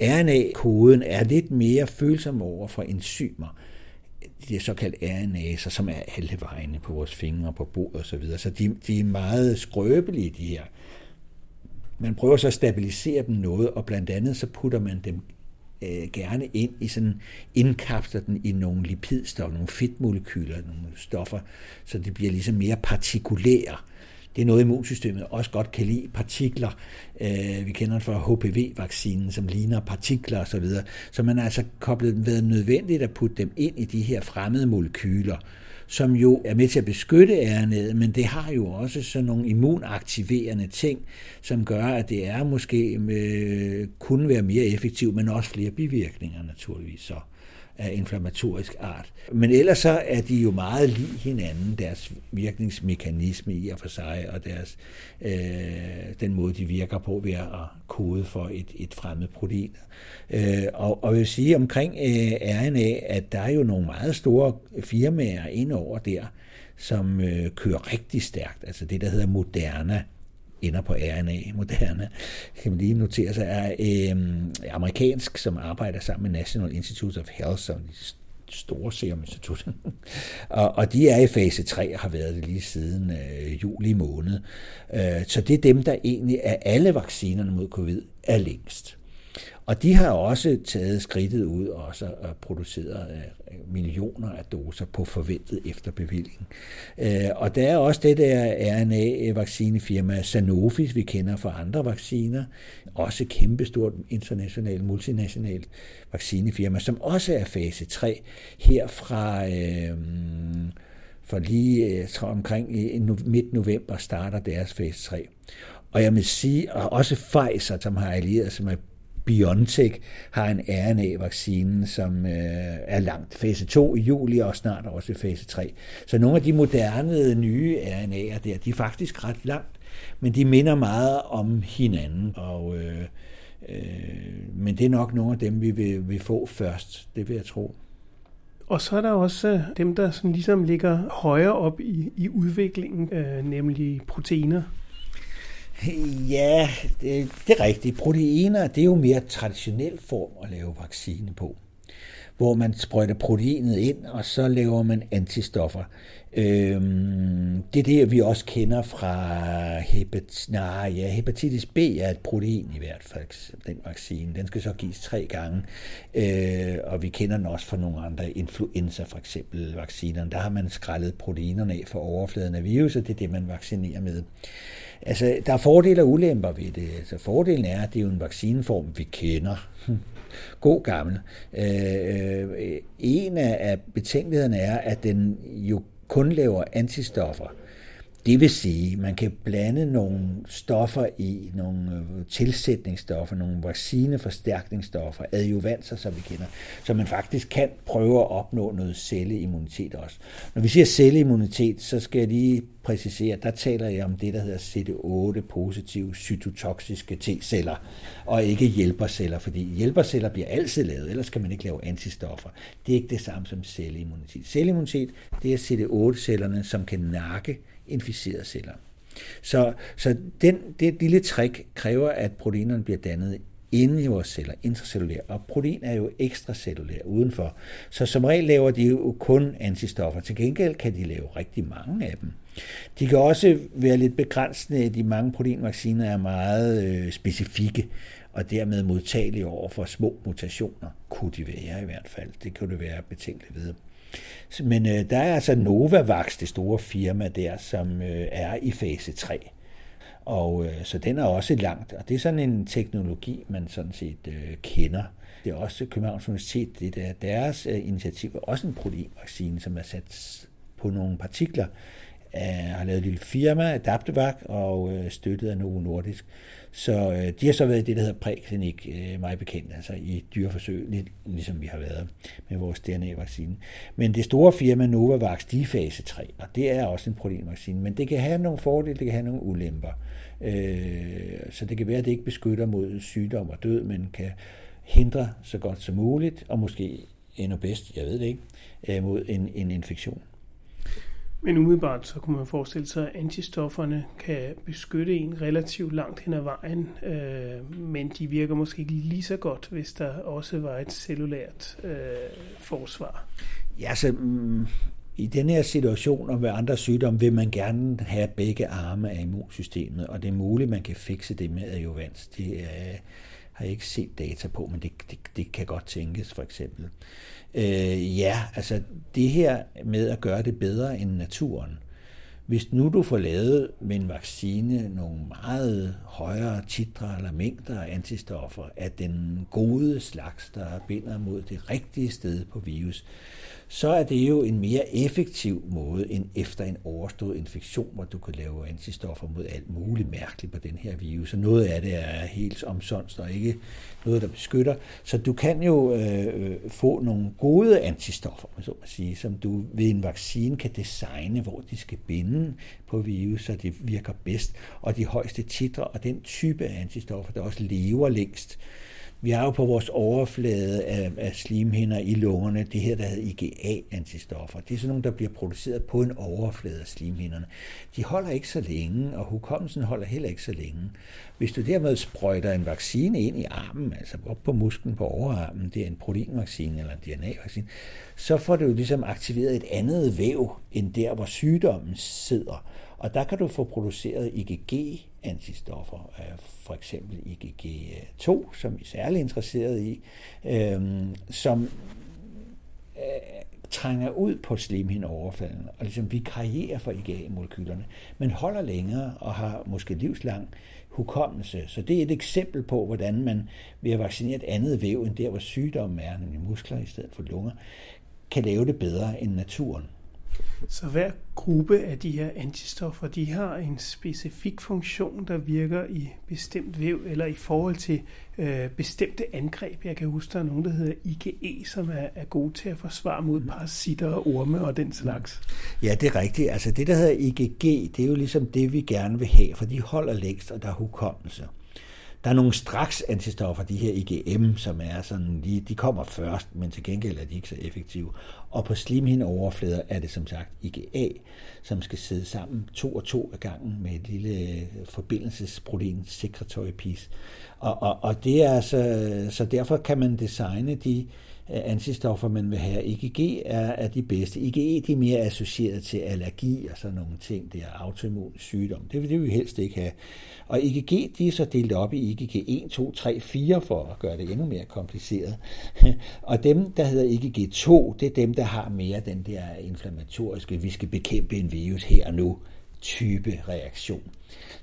RNA-koden er lidt mere følsom over for enzymer de er såkaldt RNA'er, som er alle vegne på vores fingre, på bordet osv. Så, videre. så de, de er meget skrøbelige, de her man prøver så at stabilisere dem noget, og blandt andet så putter man dem øh, gerne ind i sådan, indkapsler den i nogle lipidstoffer, nogle fedtmolekyler, nogle stoffer, så det bliver ligesom mere partikulære. Det er noget, immunsystemet også godt kan lide, partikler. Øh, vi kender det fra HPV-vaccinen, som ligner partikler osv. Så, så man har altså koblet været nødvendigt at putte dem ind i de her fremmede molekyler, som jo er med til at beskytte RNA'et, men det har jo også sådan nogle immunaktiverende ting, som gør, at det er måske øh, kunne være mere effektivt, men også flere bivirkninger naturligvis så af inflammatorisk art. Men ellers så er de jo meget lige hinanden, deres virkningsmekanisme i og for sig, og deres, øh, den måde, de virker på ved at kode for et, et fremmed protein. Øh, og, og jeg vil sige omkring øh, RNA, at der er jo nogle meget store firmaer ind over der, som øh, kører rigtig stærkt. Altså det, der hedder Moderna, ender på RNA, Moderna, kan man lige notere sig, er øh, amerikansk, som arbejder sammen med National Institute of Health, som de store serum og, og de er i fase 3 og har været det lige siden øh, juli måned. Øh, så det er dem, der egentlig er alle vaccinerne mod covid er længst. Og de har også taget skridtet ud og også produceret øh, millioner af doser på forventet efterbevilling. Øh, og der er også det der RNA-vaccinefirma Sanofi, vi kender fra andre vacciner, også kæmpestort internationalt, multinationalt vaccinefirma, som også er fase 3 her fra... Øh, for lige øh, jeg tror, omkring i midt november starter deres fase 3. Og jeg vil sige, og også Pfizer, som har allieret sig med BioNTech har en RNA-vaccine, som øh, er langt fase 2 i juli, og snart også fase 3. Så nogle af de moderne nye RNA'er der, de er faktisk ret langt, men de minder meget om hinanden, og, øh, øh, men det er nok nogle af dem, vi vil, vil få først, det vil jeg tro. Og så er der også øh, dem, der sådan ligesom ligger højere op i, i udviklingen, øh, nemlig proteiner. Ja, det, det er rigtigt. Proteiner, det er jo mere traditionel form at lave vaccine på hvor man sprøjter proteinet ind, og så laver man antistoffer. Øhm, det er det, vi også kender fra hepat, nej, ja, hepatitis B er et protein i hvert fald, den vaccine. Den skal så gives tre gange, øh, og vi kender den også fra nogle andre influenza, for eksempel vaccinerne. Der har man skrællet proteinerne af for overfladen af virus, og det er det, man vaccinerer med. Altså, der er fordele og ulemper ved det. Altså, fordelen er, at det er jo en vaccineform, vi kender. God gammel. Øh, øh en af betænkelighederne er, at den jo kun laver antistoffer. Det vil sige, at man kan blande nogle stoffer i, nogle øh, tilsætningsstoffer, nogle vaccineforstærkningsstoffer, adjuvanser, som vi kender, så man faktisk kan prøve at opnå noget celleimmunitet også. Når vi siger celleimmunitet, så skal jeg lige præcisere, der taler jeg om det, der hedder CD8-positive cytotoksiske T-celler, og ikke hjælperceller, fordi hjælperceller bliver altid lavet, ellers kan man ikke lave antistoffer. Det er ikke det samme som celleimmunitet. Celleimmunitet, det er CD8-cellerne, som kan nakke inficerede celler. Så, så den, det lille trick kræver, at proteinerne bliver dannet inde i vores celler, intracellulære, og protein er jo ekstracellulær udenfor. Så som regel laver de jo kun antistoffer. Til gengæld kan de lave rigtig mange af dem. De kan også være lidt begrænsende. De mange proteinvacciner er meget øh, specifikke og dermed modtagelige over for små mutationer. Kunne de være i hvert fald. Det kunne det være betænkeligt ved. Men øh, der er altså Novavax, det store firma der, som øh, er i fase 3. Og øh, så den er også langt, og det er sådan en teknologi, man sådan set øh, kender. Det er også Københavns Universitet, det er deres øh, initiativ, er også en proteinvaccine, som er sat på nogle partikler, af, har lavet et lille firma, Adaptevac, og øh, støttet af Novo Nordisk. Så øh, de har så været i det, der hedder præklinik, øh, meget bekendt, altså i dyreforsøg, lidt ligesom vi har været med vores DNA-vaccine. Men det store firma Novavax, de er fase 3, og det er også en proteinvaccine, men det kan have nogle fordele, det kan have nogle ulemper. Øh, så det kan være, at det ikke beskytter mod sygdom og død, men kan hindre så godt som muligt, og måske endnu bedst, jeg ved det ikke, øh, mod en, en infektion. Men umiddelbart så kunne man forestille sig, at antistofferne kan beskytte en relativt langt hen ad vejen, øh, men de virker måske ikke lige så godt, hvis der også var et cellulært øh, forsvar. Ja, så mm, i den her situation og ved andre sygdomme vil man gerne have begge arme af immunsystemet, og det er muligt, man kan fikse det med adjuvans. Det øh, har jeg ikke set data på, men det, det, det kan godt tænkes for eksempel. Øh, Øh, ja, altså det her med at gøre det bedre end naturen. Hvis nu du får lavet med en vaccine nogle meget højere titre eller mængder af antistoffer af den gode slags, der binder mod det rigtige sted på virus, så er det jo en mere effektiv måde end efter en overstået infektion, hvor du kan lave antistoffer mod alt muligt mærkeligt på den her virus. Og noget af det er helt omsonst og ikke noget, der beskytter. Så du kan jo øh, øh få nogle gode antistoffer, så man sige, som du ved en vaccine kan designe, hvor de skal binde på virus, så det virker bedst, og de højeste titre og den type af antistoffer, der også lever længst. Vi har jo på vores overflade af, af slimhinder i lungerne det her, der hedder IgA-antistoffer. Det er sådan nogle, der bliver produceret på en overflade af slimhinderne. De holder ikke så længe, og hukommelsen holder heller ikke så længe. Hvis du dermed sprøjter en vaccine ind i armen, altså op på musklen på overarmen, det er en proteinvaccine eller en DNA-vaccine, så får du jo ligesom aktiveret et andet væv, end der, hvor sygdommen sidder. Og der kan du få produceret IgG, antistoffer, for eksempel IgG2, som vi er særlig interesseret i, øhm, som øh, trænger ud på slimhindeoverfalden og ligesom vikarierer for IgA-molekylerne, men holder længere og har måske livslang hukommelse. Så det er et eksempel på, hvordan man ved at vaccinere et andet væv end der, hvor sygdommen er, nemlig muskler i stedet for lunger, kan lave det bedre end naturen. Så hver gruppe af de her antistoffer, de har en specifik funktion, der virker i bestemt væv eller i forhold til øh, bestemte angreb. Jeg kan huske, der er nogen, der hedder IgE, som er, er gode til at forsvare mod parasitter og orme og den slags. Ja, det er rigtigt. Altså det, der hedder IgG, det er jo ligesom det, vi gerne vil have, for de holder længst, og der er hukommelse. Der er nogle straks antistoffer, de her IgM, som er sådan, de, de kommer først, men til gengæld er de ikke så effektive. Og på slimhindeoverflader er det som sagt IgA, som skal sidde sammen to og to af gangen med et lille øh, forbindelsesprotein, secretory piece. Og, og, og det er altså, så derfor kan man designe de antistoffer, man vil have. IgG er, er de bedste. IgE de er mere associeret til allergi og sådan nogle ting. Det er autoimmun sygdom. Det vil, det vil vi helst ikke have. Og IgG de er så delt op i IgG 1, 2, 3, 4 for at gøre det endnu mere kompliceret. og dem, der hedder IgG2, det er dem, der har mere den der inflammatoriske, vi skal bekæmpe en virus her og nu type reaktion.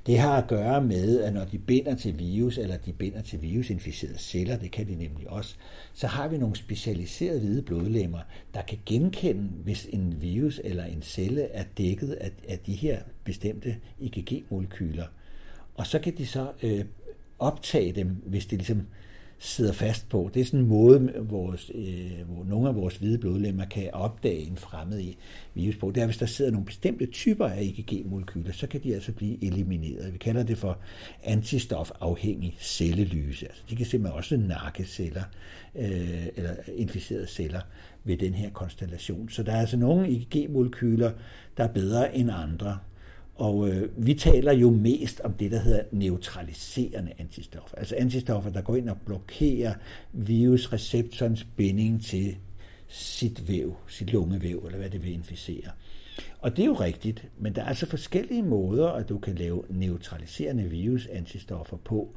Det har at gøre med, at når de binder til virus, eller de binder til virusinficerede celler, det kan de nemlig også, så har vi nogle specialiserede hvide blodlemmer, der kan genkende, hvis en virus eller en celle er dækket af, af de her bestemte IgG-molekyler. Og så kan de så øh, optage dem, hvis det ligesom sidder fast på. Det er sådan en måde, vores, øh, hvor nogle af vores hvide blodlemmer kan opdage en fremmed virus på. Det er, hvis der sidder nogle bestemte typer af IgG-molekyler, så kan de altså blive elimineret. Vi kalder det for antistofafhængig cellelyse. Altså, de kan simpelthen også nakke celler, øh, eller inficerede celler ved den her konstellation. Så der er altså nogle IgG-molekyler, der er bedre end andre. Og øh, vi taler jo mest om det, der hedder neutraliserende antistoffer. Altså antistoffer, der går ind og blokerer virusreceptorens binding til sit væv, sit lungevæv, eller hvad det vil inficere. Og det er jo rigtigt, men der er altså forskellige måder, at du kan lave neutraliserende virusantistoffer på.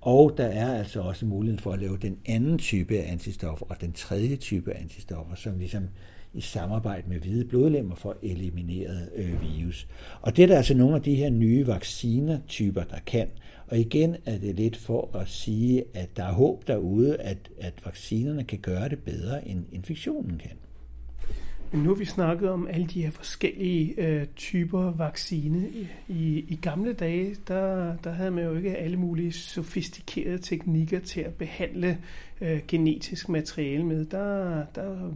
Og der er altså også muligheden for at lave den anden type af antistoffer og den tredje type af antistoffer, som ligesom i samarbejde med hvide blodlemmer for elimineret øh, virus. Og det er der altså nogle af de her nye vaccinetyper, der kan. Og igen er det lidt for at sige, at der er håb derude, at, at vaccinerne kan gøre det bedre, end infektionen kan. Men nu har vi snakket om alle de her forskellige øh, typer vaccine. I, I gamle dage, der, der havde man jo ikke alle mulige sofistikerede teknikker til at behandle øh, genetisk materiale med. Der, der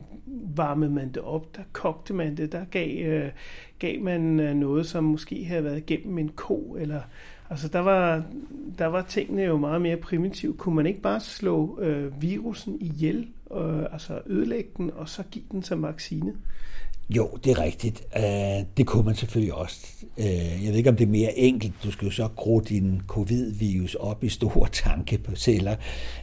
varmede man det op, der kogte man det, der gav, øh, gav man øh, noget, som måske havde været gennem en ko. Eller, altså der var, der var tingene jo meget mere primitive. Kunne man ikke bare slå øh, virusen ihjel øh, altså ødelægge den, og så give den som vaccine? Jo, det er rigtigt. Øh, det kunne man selvfølgelig også. Øh, jeg ved ikke, om det er mere enkelt. Du skal jo så gro din covid-virus op i store tanke på celler.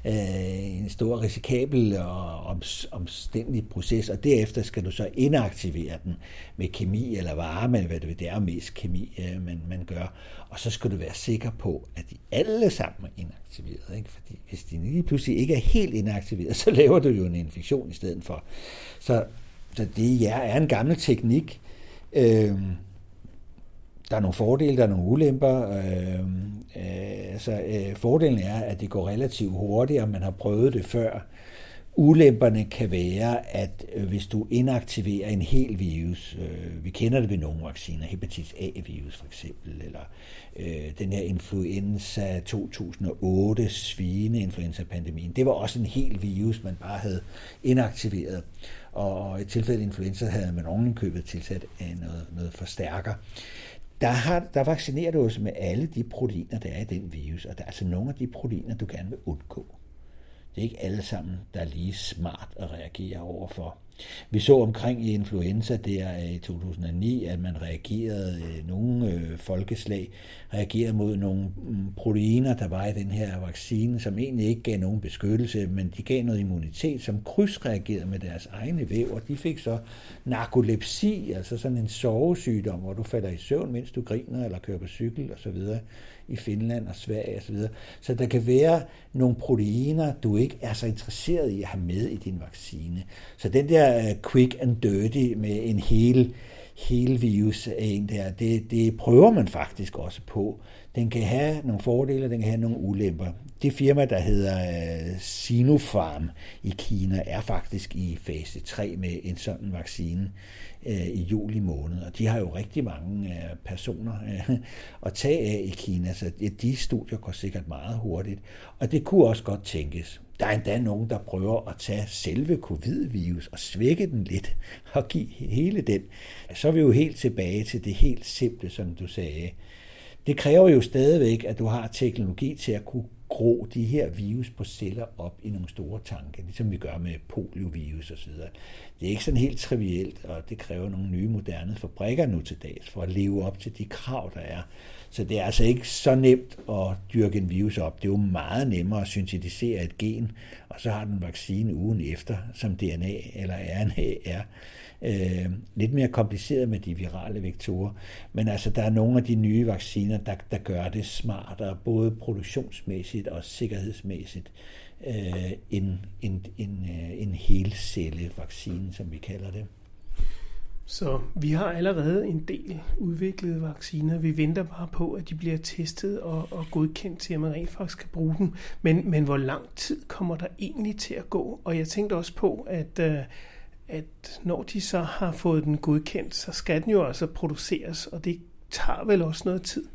Øh, en stor risikabel og omstændig proces, og derefter skal du så inaktivere den med kemi eller varme, eller hvad det, er mest kemi, man, man gør. Og så skal du være sikker på, at de alle sammen er inaktiveret. Ikke? Fordi hvis de lige pludselig ikke er helt inaktiveret, så laver du jo en infektion i stedet for. Så så det ja, er en gammel teknik. Øh, der er nogle fordele, der er nogle ulemper. Øh, øh, altså, øh, fordelen er, at det går relativt hurtigt, og man har prøvet det før. Ulemperne kan være, at øh, hvis du inaktiverer en hel virus, øh, vi kender det ved nogle vacciner, hepatitis A-virus for eksempel, eller øh, den her influenza 2008 svineinfluenza-pandemien, det var også en hel virus, man bare havde inaktiveret og i tilfælde influenza havde man ovenikøbet tilsat øh, noget, noget forstærker. Der, har, der vaccinerer du også med alle de proteiner, der er i den virus, og der er altså nogle af de proteiner, du gerne vil undgå. Det er ikke alle sammen, der er lige smart at reagere overfor. Vi så omkring i influenza der øh, i 2009, at man reagerede, øh, nogle øh, folkeslag reagerede mod nogle mm, proteiner, der var i den her vaccine, som egentlig ikke gav nogen beskyttelse, men de gav noget immunitet, som krydsreagerede med deres egne væv, og de fik så narkolepsi, altså sådan en sovesygdom, hvor du falder i søvn, mens du griner eller kører på cykel osv i Finland og Sverige osv. Så, så der kan være nogle proteiner, du ikke er så interesseret i at have med i din vaccine. Så den der øh, quick and dirty med en hel, hel virus af en der, det, det prøver man faktisk også på. Den kan have nogle fordele, den kan have nogle ulemper. Det firma, der hedder øh, Sinopharm i Kina, er faktisk i fase 3 med en sådan vaccine øh, i juli måned. Og de har jo rigtig mange øh, personer øh, at tage af i Kina, så de studier går sikkert meget hurtigt. Og det kunne også godt tænkes. Der er endda nogen, der prøver at tage selve covid-virus og svække den lidt og give hele den. Så er vi jo helt tilbage til det helt simple, som du sagde. Det kræver jo stadigvæk, at du har teknologi til at kunne gro de her virus på celler op i nogle store tanke, ligesom vi gør med poliovirus osv. Det er ikke sådan helt trivielt, og det kræver nogle nye moderne fabrikker nu til dags for at leve op til de krav, der er. Så det er altså ikke så nemt at dyrke en virus op. Det er jo meget nemmere at syntetisere et gen, og så har den vaccine ugen efter, som DNA eller RNA er. Øh, lidt mere kompliceret med de virale vektorer. Men altså, der er nogle af de nye vacciner, der, der gør det smartere, både produktionsmæssigt og sikkerhedsmæssigt, øh, en, en, en, øh, en helcellevaccine, som vi kalder det. Så vi har allerede en del udviklede vacciner. Vi venter bare på, at de bliver testet og, og godkendt til, at man rent faktisk kan bruge dem. Men, men hvor lang tid kommer der egentlig til at gå? Og jeg tænkte også på, at, øh, at når de så har fået den godkendt, så skal den jo altså produceres, og det tager vel også noget tid.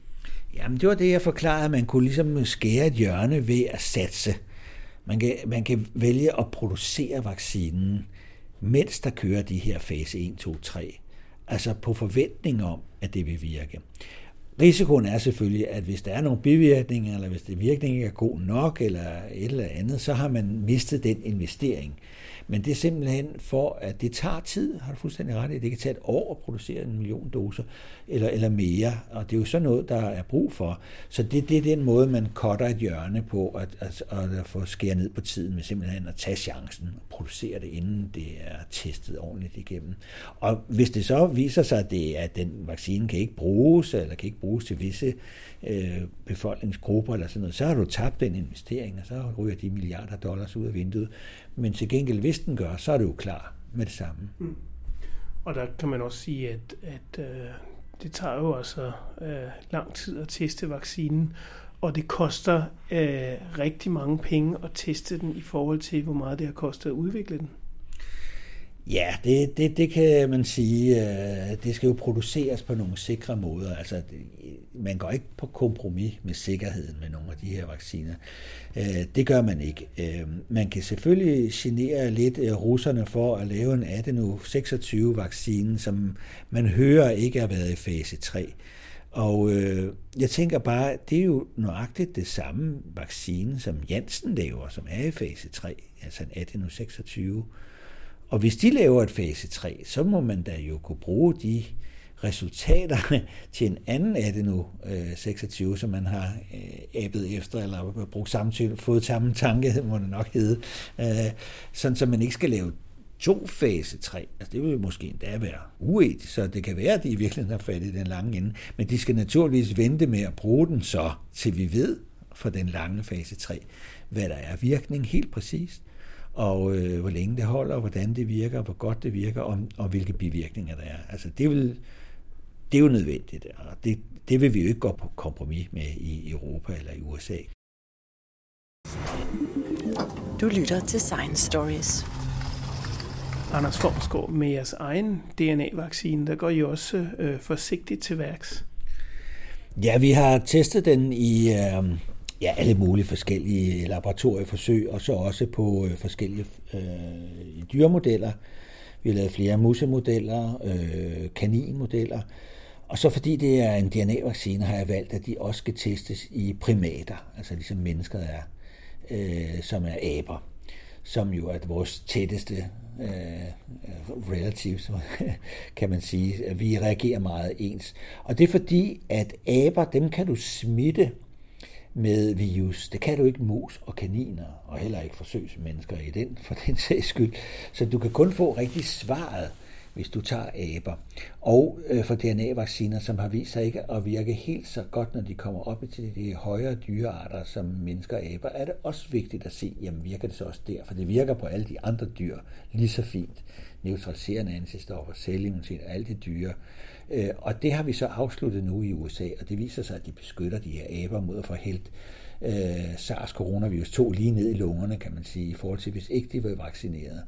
Jamen, det var det, jeg forklarede, at man kunne ligesom skære et hjørne ved at satse. Man kan, man kan vælge at producere vaccinen mens der kører de her fase 1, 2, 3. Altså på forventning om, at det vil virke. Risikoen er selvfølgelig, at hvis der er nogle bivirkninger, eller hvis det virkning ikke er god nok, eller et eller andet, så har man mistet den investering. Men det er simpelthen for, at det tager tid, har du fuldstændig ret i. Det kan tage et år at producere en million doser, eller, eller mere, og det er jo sådan noget, der er brug for. Så det, det er den måde, man cutter et hjørne på, at, at, at få skære ned på tiden med simpelthen at tage chancen og producere det, inden det er testet ordentligt igennem. Og hvis det så viser sig, at, det, at den vaccine kan ikke bruges, eller kan ikke bruges til visse øh, befolkningsgrupper eller sådan noget, så har du tabt den investering, og så ryger de milliarder dollars ud af vinduet. Men til gengæld, hvis den gør, så er det jo klar med det samme. Mm. Og der kan man også sige, at, at øh, det tager jo altså øh, lang tid at teste vaccinen, og det koster øh, rigtig mange penge at teste den i forhold til, hvor meget det har kostet at udvikle den. Ja, det, det, det kan man sige. Øh, det skal jo produceres på nogle sikre måder. Altså, man går ikke på kompromis med sikkerheden med nogle af de her vacciner. Øh, det gør man ikke. Øh, man kan selvfølgelig genere lidt russerne for at lave en Adeno 26 vaccine, som man hører ikke har været i fase 3. Og øh, jeg tænker bare, det er jo nøjagtigt det samme vaccine, som Janssen laver, som er i fase 3, altså en Adeno 26 og hvis de laver et fase 3, så må man da jo kunne bruge de resultaterne til en anden af det nu, 26, som man har øh, æbet efter, eller brugt samme, fået samme tanke, må det nok hedde, øh, sådan så man ikke skal lave to fase 3. Altså det vil jo måske endda være uetisk, så det kan være, at de i virkeligheden har fat i den lange ende. Men de skal naturligvis vente med at bruge den så, til vi ved for den lange fase 3, hvad der er virkning helt præcist og øh, hvor længe det holder, og hvordan det virker, og hvor godt det virker, og, og hvilke bivirkninger der er. Altså det, vil, det er jo nødvendigt, og det, det vil vi jo ikke gå på kompromis med i Europa eller i USA. Du lytter til Science Stories. Anders Formsgaard, med jeres egen DNA-vaccine, der går I også øh, forsigtigt til værks. Ja, vi har testet den i, øh, ja, alle mulige forskellige laboratorieforsøg, og så også på øh, forskellige øh, dyremodeller. Vi har lavet flere musemodeller, øh, kaninmodeller, og så fordi det er en DNA-vaccine, har jeg valgt, at de også skal testes i primater, altså ligesom mennesker er, øh, som er aber, som jo er vores tætteste øh, relatives, kan man sige. Vi reagerer meget ens. Og det er fordi, at aber, dem kan du smitte med virus. Det kan du ikke mus og kaniner, og heller ikke forsøgsmennesker i den, for den sags skyld. Så du kan kun få rigtig svaret, hvis du tager aber. Og øh, for DNA-vacciner, som har vist sig ikke at virke helt så godt, når de kommer op til de højere dyrearter, som mennesker og aber, er det også vigtigt at se, jamen virker det så også der? For det virker på alle de andre dyr lige så fint. Neutraliserende antistoffer, cellimmunitet og alle de dyre Øh, og det har vi så afsluttet nu i USA, og det viser sig, at de beskytter de her aber mod at få hældt øh, SARS-coronavirus 2 lige ned i lungerne, kan man sige, i forhold til, hvis ikke de var vaccineret.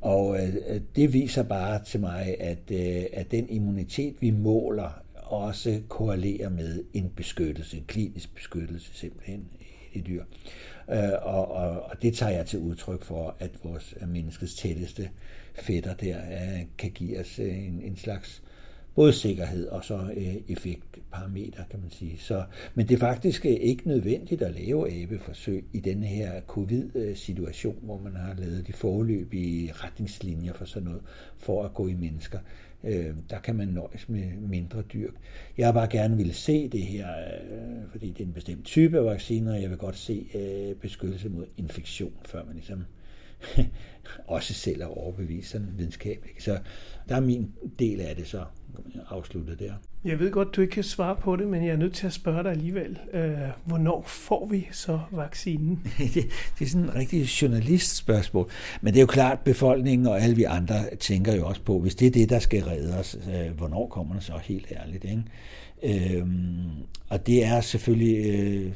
Og øh, øh, det viser bare til mig, at, øh, at den immunitet, vi måler, også korrelerer med en beskyttelse, en klinisk beskyttelse simpelthen i dyr. Øh, og, og, og det tager jeg til udtryk for, at vores øh, menneskets tætteste fætter der øh, kan give os øh, en, en slags både sikkerhed og så øh, effektparameter, kan man sige. Så, men det er faktisk øh, ikke nødvendigt at lave abeforsøg i den her covid-situation, hvor man har lavet de forløbige retningslinjer for sådan noget, for at gå i mennesker. Øh, der kan man nøjes med mindre dyr. Jeg har bare gerne ville se det her, øh, fordi det er en bestemt type af vacciner, og jeg vil godt se øh, beskyttelse mod infektion, før man ligesom også selv er overbevist sådan videnskabeligt. Så der er min del af det så afsluttet der. Jeg ved godt, du ikke kan svare på det, men jeg er nødt til at spørge dig alligevel. Øh, hvornår får vi så vaccinen? det, det er sådan en rigtig journalistspørgsmål. Men det er jo klart, befolkningen og alle vi andre tænker jo også på, hvis det er det, der skal redde os, øh, hvornår kommer det så helt ærligt? Ikke? Øhm, og det er selvfølgelig... Øh,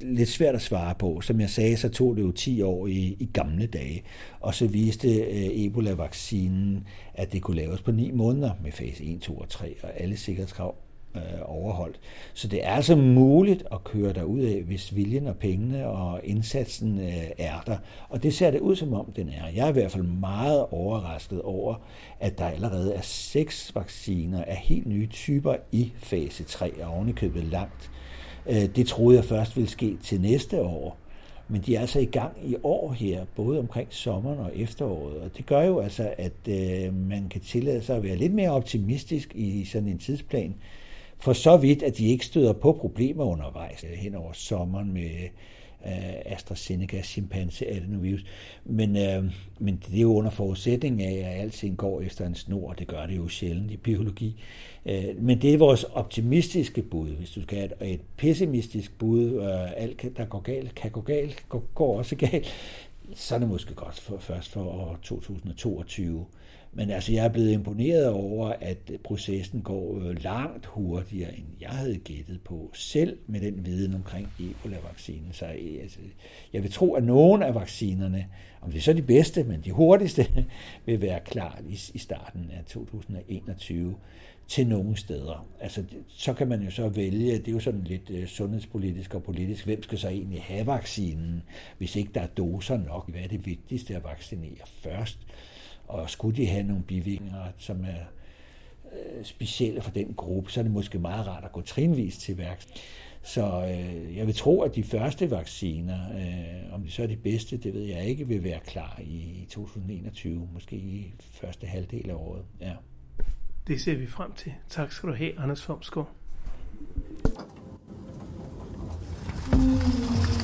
lidt svært at svare på. Som jeg sagde, så tog det jo 10 år i, i gamle dage, og så viste øh, Ebola-vaccinen, at det kunne laves på 9 måneder med fase 1, 2 og 3, og alle sikkerhedskrav øh, overholdt. Så det er altså muligt at køre derud af, hvis viljen og pengene og indsatsen øh, er der. Og det ser det ud som om den er. Jeg er i hvert fald meget overrasket over, at der allerede er seks vacciner af helt nye typer i fase 3, og ovenikøbet langt Øh, Øh, det troede jeg først ville ske til næste år. Men de er altså i gang i år her, både omkring sommeren og efteråret. Og det gør jo altså, at øh, man kan tillade sig at være lidt mere optimistisk i sådan en tidsplan. For så vidt, at de ikke støder på problemer undervejs øh, hen over sommeren med af AstraZeneca chimpanse adenovirus. Men, øh, men det er jo under forudsætning af, at alting går efter en snor, det gør det jo sjældent i biologi. Øh, men det er vores optimistiske bud. Hvis du skal have et, et pessimistisk bud, øh, alt der går galt, kan gå galt, går, går også galt, så er det måske godt for, først for år 2022. Men altså, jeg er blevet imponeret over, at processen går øh, langt hurtigere, end jeg havde gættet på, selv med den viden omkring Ebola-vaccinen. Så øh, altså, jeg vil tro, at nogle af vaccinerne, om det er så de bedste, men de hurtigste, vil være klar i, i starten af 2021 til nogle steder. Altså, så kan man jo så vælge, det er jo sådan lidt øh, sundhedspolitisk og politisk, hvem skal så egentlig have vaccinen, hvis ikke der er doser nok? Hvad er det vigtigste at vaccinere først? Og skulle de have nogle bivirkninger, som er øh, specielle for den gruppe, så er det måske meget rart at gå trinvis til værks. Så øh, jeg vil tro, at de første vacciner, øh, om det så er de bedste, det ved jeg ikke, vil være klar i 2021, måske i første halvdel af året. Ja. Det ser vi frem til. Tak skal du have, Anders Fomsgaard. Mm.